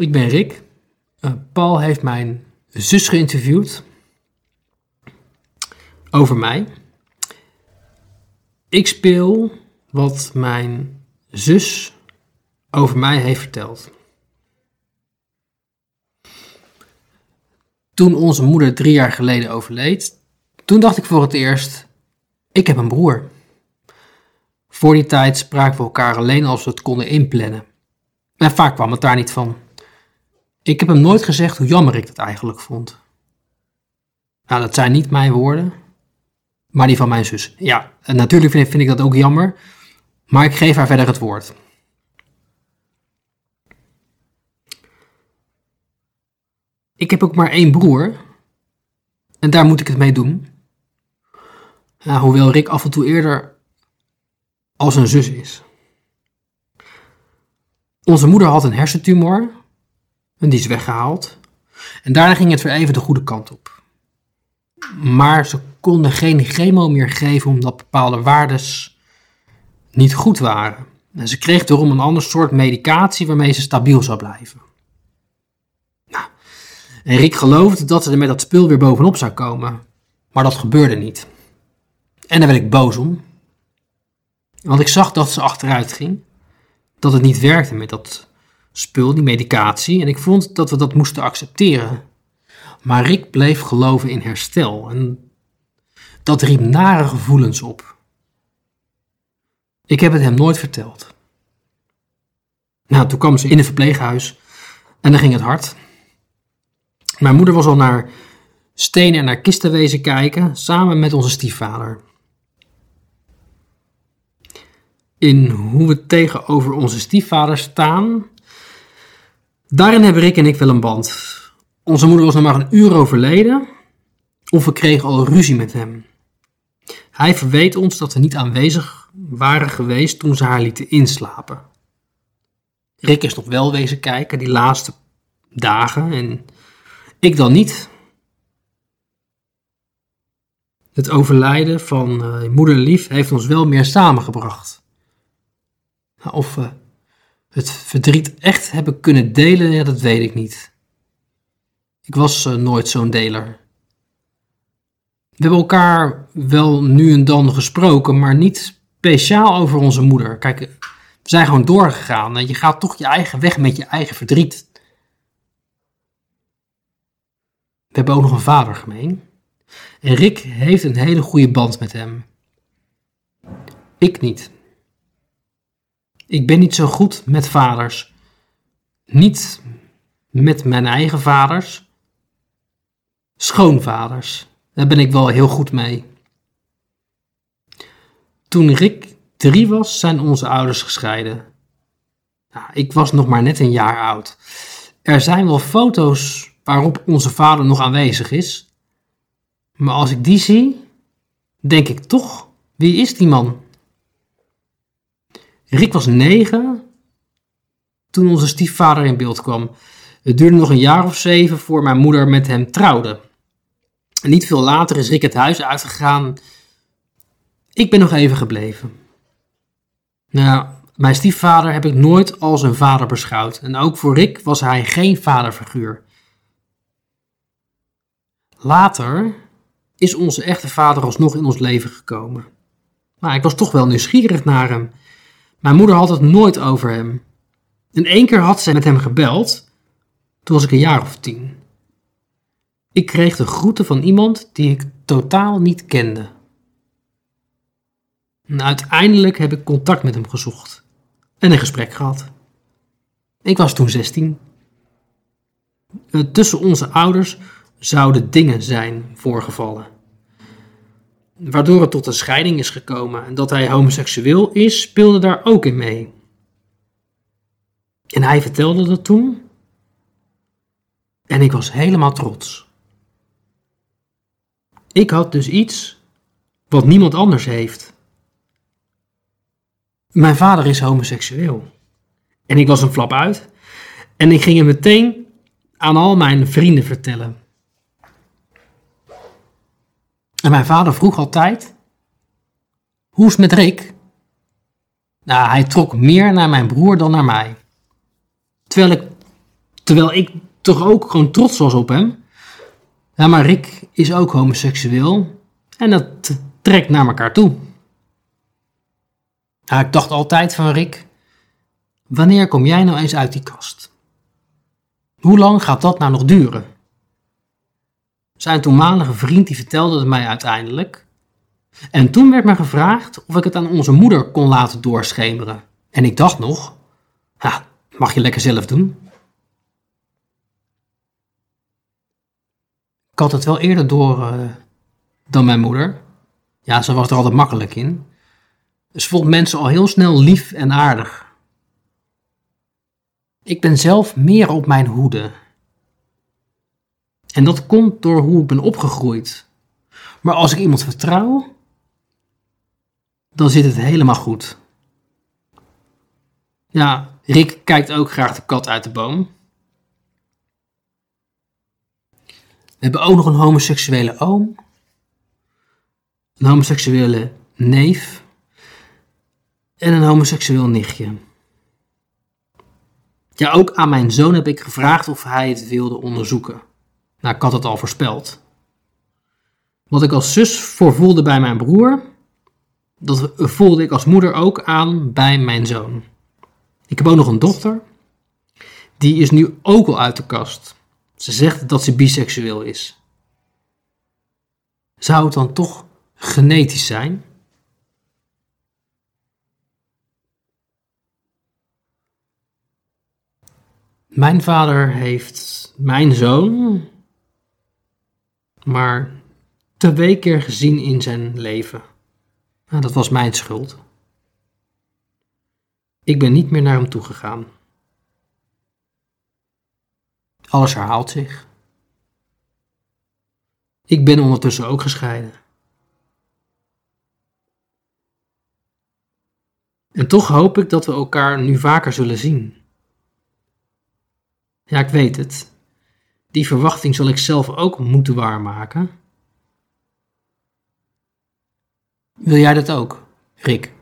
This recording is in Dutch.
Ik ben Rick. Uh, Paul heeft mijn zus geïnterviewd over mij. Ik speel wat mijn zus over mij heeft verteld. Toen onze moeder drie jaar geleden overleed, toen dacht ik voor het eerst: ik heb een broer. Voor die tijd spraken we elkaar alleen als we het konden inplannen. En vaak kwam het daar niet van. Ik heb hem nooit gezegd hoe jammer ik het eigenlijk vond. Nou, dat zijn niet mijn woorden, maar die van mijn zus. Ja, natuurlijk vind, ik dat ook jammer, maar ik geef haar verder het woord. Ik heb ook maar één broer. En daar moet ik het mee doen. Hoewel Rick af en toe eerder als een zus is. Onze moeder had een hersentumor. En die is weggehaald. En daarna ging het weer even de goede kant op. Maar ze konden geen chemo meer geven omdat bepaalde waardes niet goed waren. En ze kreeg daarom een ander soort medicatie waarmee ze stabiel zou blijven. Nou, en Rick geloofde dat ze er met dat spul weer bovenop zou komen. Maar dat gebeurde niet. En daar werd ik boos om. Want ik zag dat ze achteruit ging. Dat het niet werkte met dat spul, die medicatie. En ik vond dat we dat moesten accepteren. Maar Rick bleef geloven in herstel. En dat riep nare gevoelens op. Ik heb het hem nooit verteld. Nou, toen kwam ze in het verpleeghuis en dan ging het hard. Mijn moeder was al naar stenen en naar kisten wezen kijken, samen met onze stiefvader. In hoe we tegenover onze stiefvader staan, daarin hebben Rick en ik wel een band. Onze moeder was nog maar een uur overleden, of we kregen al ruzie met hem. Hij verweet ons dat we niet aanwezig waren geweest toen ze haar lieten inslapen. Rick is nog wel wezen kijken die laatste dagen en ik dan niet. Het overlijden van uh, moeder Lief heeft ons wel meer samengebracht. Nou, of we het verdriet echt hebben kunnen delen, dat weet ik niet. Ik was uh, nooit zo'n deler. We hebben elkaar wel nu en dan gesproken, maar niet speciaal over onze moeder. Kijk, we zijn gewoon doorgegaan je gaat toch je eigen weg met je eigen verdriet. We hebben ook nog een vader gemeen. En Rick heeft een hele goede band met hem. Ik niet. Ik ben niet zo goed met vaders. Niet met mijn eigen vaders. Schoonvaders. Daar ben ik wel heel goed mee. Toen Rick drie was, zijn onze ouders gescheiden. Nou, ik was nog maar net een jaar oud. Er zijn wel foto's waarop onze vader nog aanwezig is. Maar als ik die zie, denk ik toch, wie is die man? Rick was negen toen onze stiefvader in beeld kwam. Het duurde nog een jaar of zeven voor mijn moeder met hem trouwde. Niet veel later is Rick het huis uitgegaan. Ik ben nog even gebleven. Nou, mijn stiefvader heb ik nooit als een vader beschouwd. En ook voor Rick was hij geen vaderfiguur. Later is onze echte vader alsnog in ons leven gekomen. Maar ik was toch wel nieuwsgierig naar hem. Mijn moeder had het nooit over hem. En één keer had ze met hem gebeld. Toen was ik een jaar of tien. Ik kreeg de groeten van iemand die ik totaal niet kende. En uiteindelijk heb ik contact met hem gezocht en een gesprek gehad. Ik was toen 16. Eh, tussen onze ouders zouden dingen zijn voorgevallen. Waardoor het tot een scheiding is gekomen en dat hij homoseksueel is, speelde daar ook in mee. En hij vertelde dat toen. En ik was helemaal trots. Ik had dus iets wat niemand anders heeft. Mijn vader is homoseksueel. En ik was een flap uit. En ik ging hem meteen aan al mijn vrienden vertellen. En mijn vader vroeg altijd: Hoe is het met Rick? Nou, hij trok meer naar mijn broer dan naar mij. Terwijl ik Terwijl ik toch ook gewoon trots was op hem. Ja, maar Rick is ook homoseksueel. En dat trekt naar elkaar toe. Ja, ik dacht altijd van Rick, wanneer kom jij nou eens uit die kast? Hoe lang gaat dat nou nog duren? Zijn toenmalige vriend die vertelde het mij uiteindelijk. En toen werd me gevraagd of ik het aan onze moeder kon laten doorschemeren. En ik dacht nog, ja, mag je lekker zelf doen. Ik had het wel eerder door uh, dan mijn moeder. Ja, ze was er altijd makkelijk in. Ze vond mensen al heel snel lief en aardig. Ik ben zelf meer op mijn hoede. En dat komt door hoe ik ben opgegroeid. Maar als ik iemand vertrouw, dan zit het helemaal goed. Ja, Rick kijkt ook graag de kat uit de boom. We hebben ook nog een homoseksuele oom. Een homoseksuele neef. En een homoseksueel nichtje. Ja, ook aan mijn zoon heb ik gevraagd of hij het wilde onderzoeken. Nou, ik had het al voorspeld. Wat ik als zus voorvoelde bij mijn broer, dat voelde ik als moeder ook aan bij mijn zoon. Ik heb ook nog een dochter. Die is nu ook al uit de kast. Ze zegt dat ze biseksueel is. Zou het dan toch genetisch zijn? Mijn vader heeft mijn zoon maar twee keer gezien in zijn leven. Nou, dat was mijn schuld. Ik ben niet meer naar hem toegegaan. Alles herhaalt zich. Ik ben ondertussen ook gescheiden. En toch hoop ik dat we elkaar nu vaker zullen zien. Ja, ik weet het. Die verwachting zal ik zelf ook moeten waarmaken. Wil jij dat ook, Rick?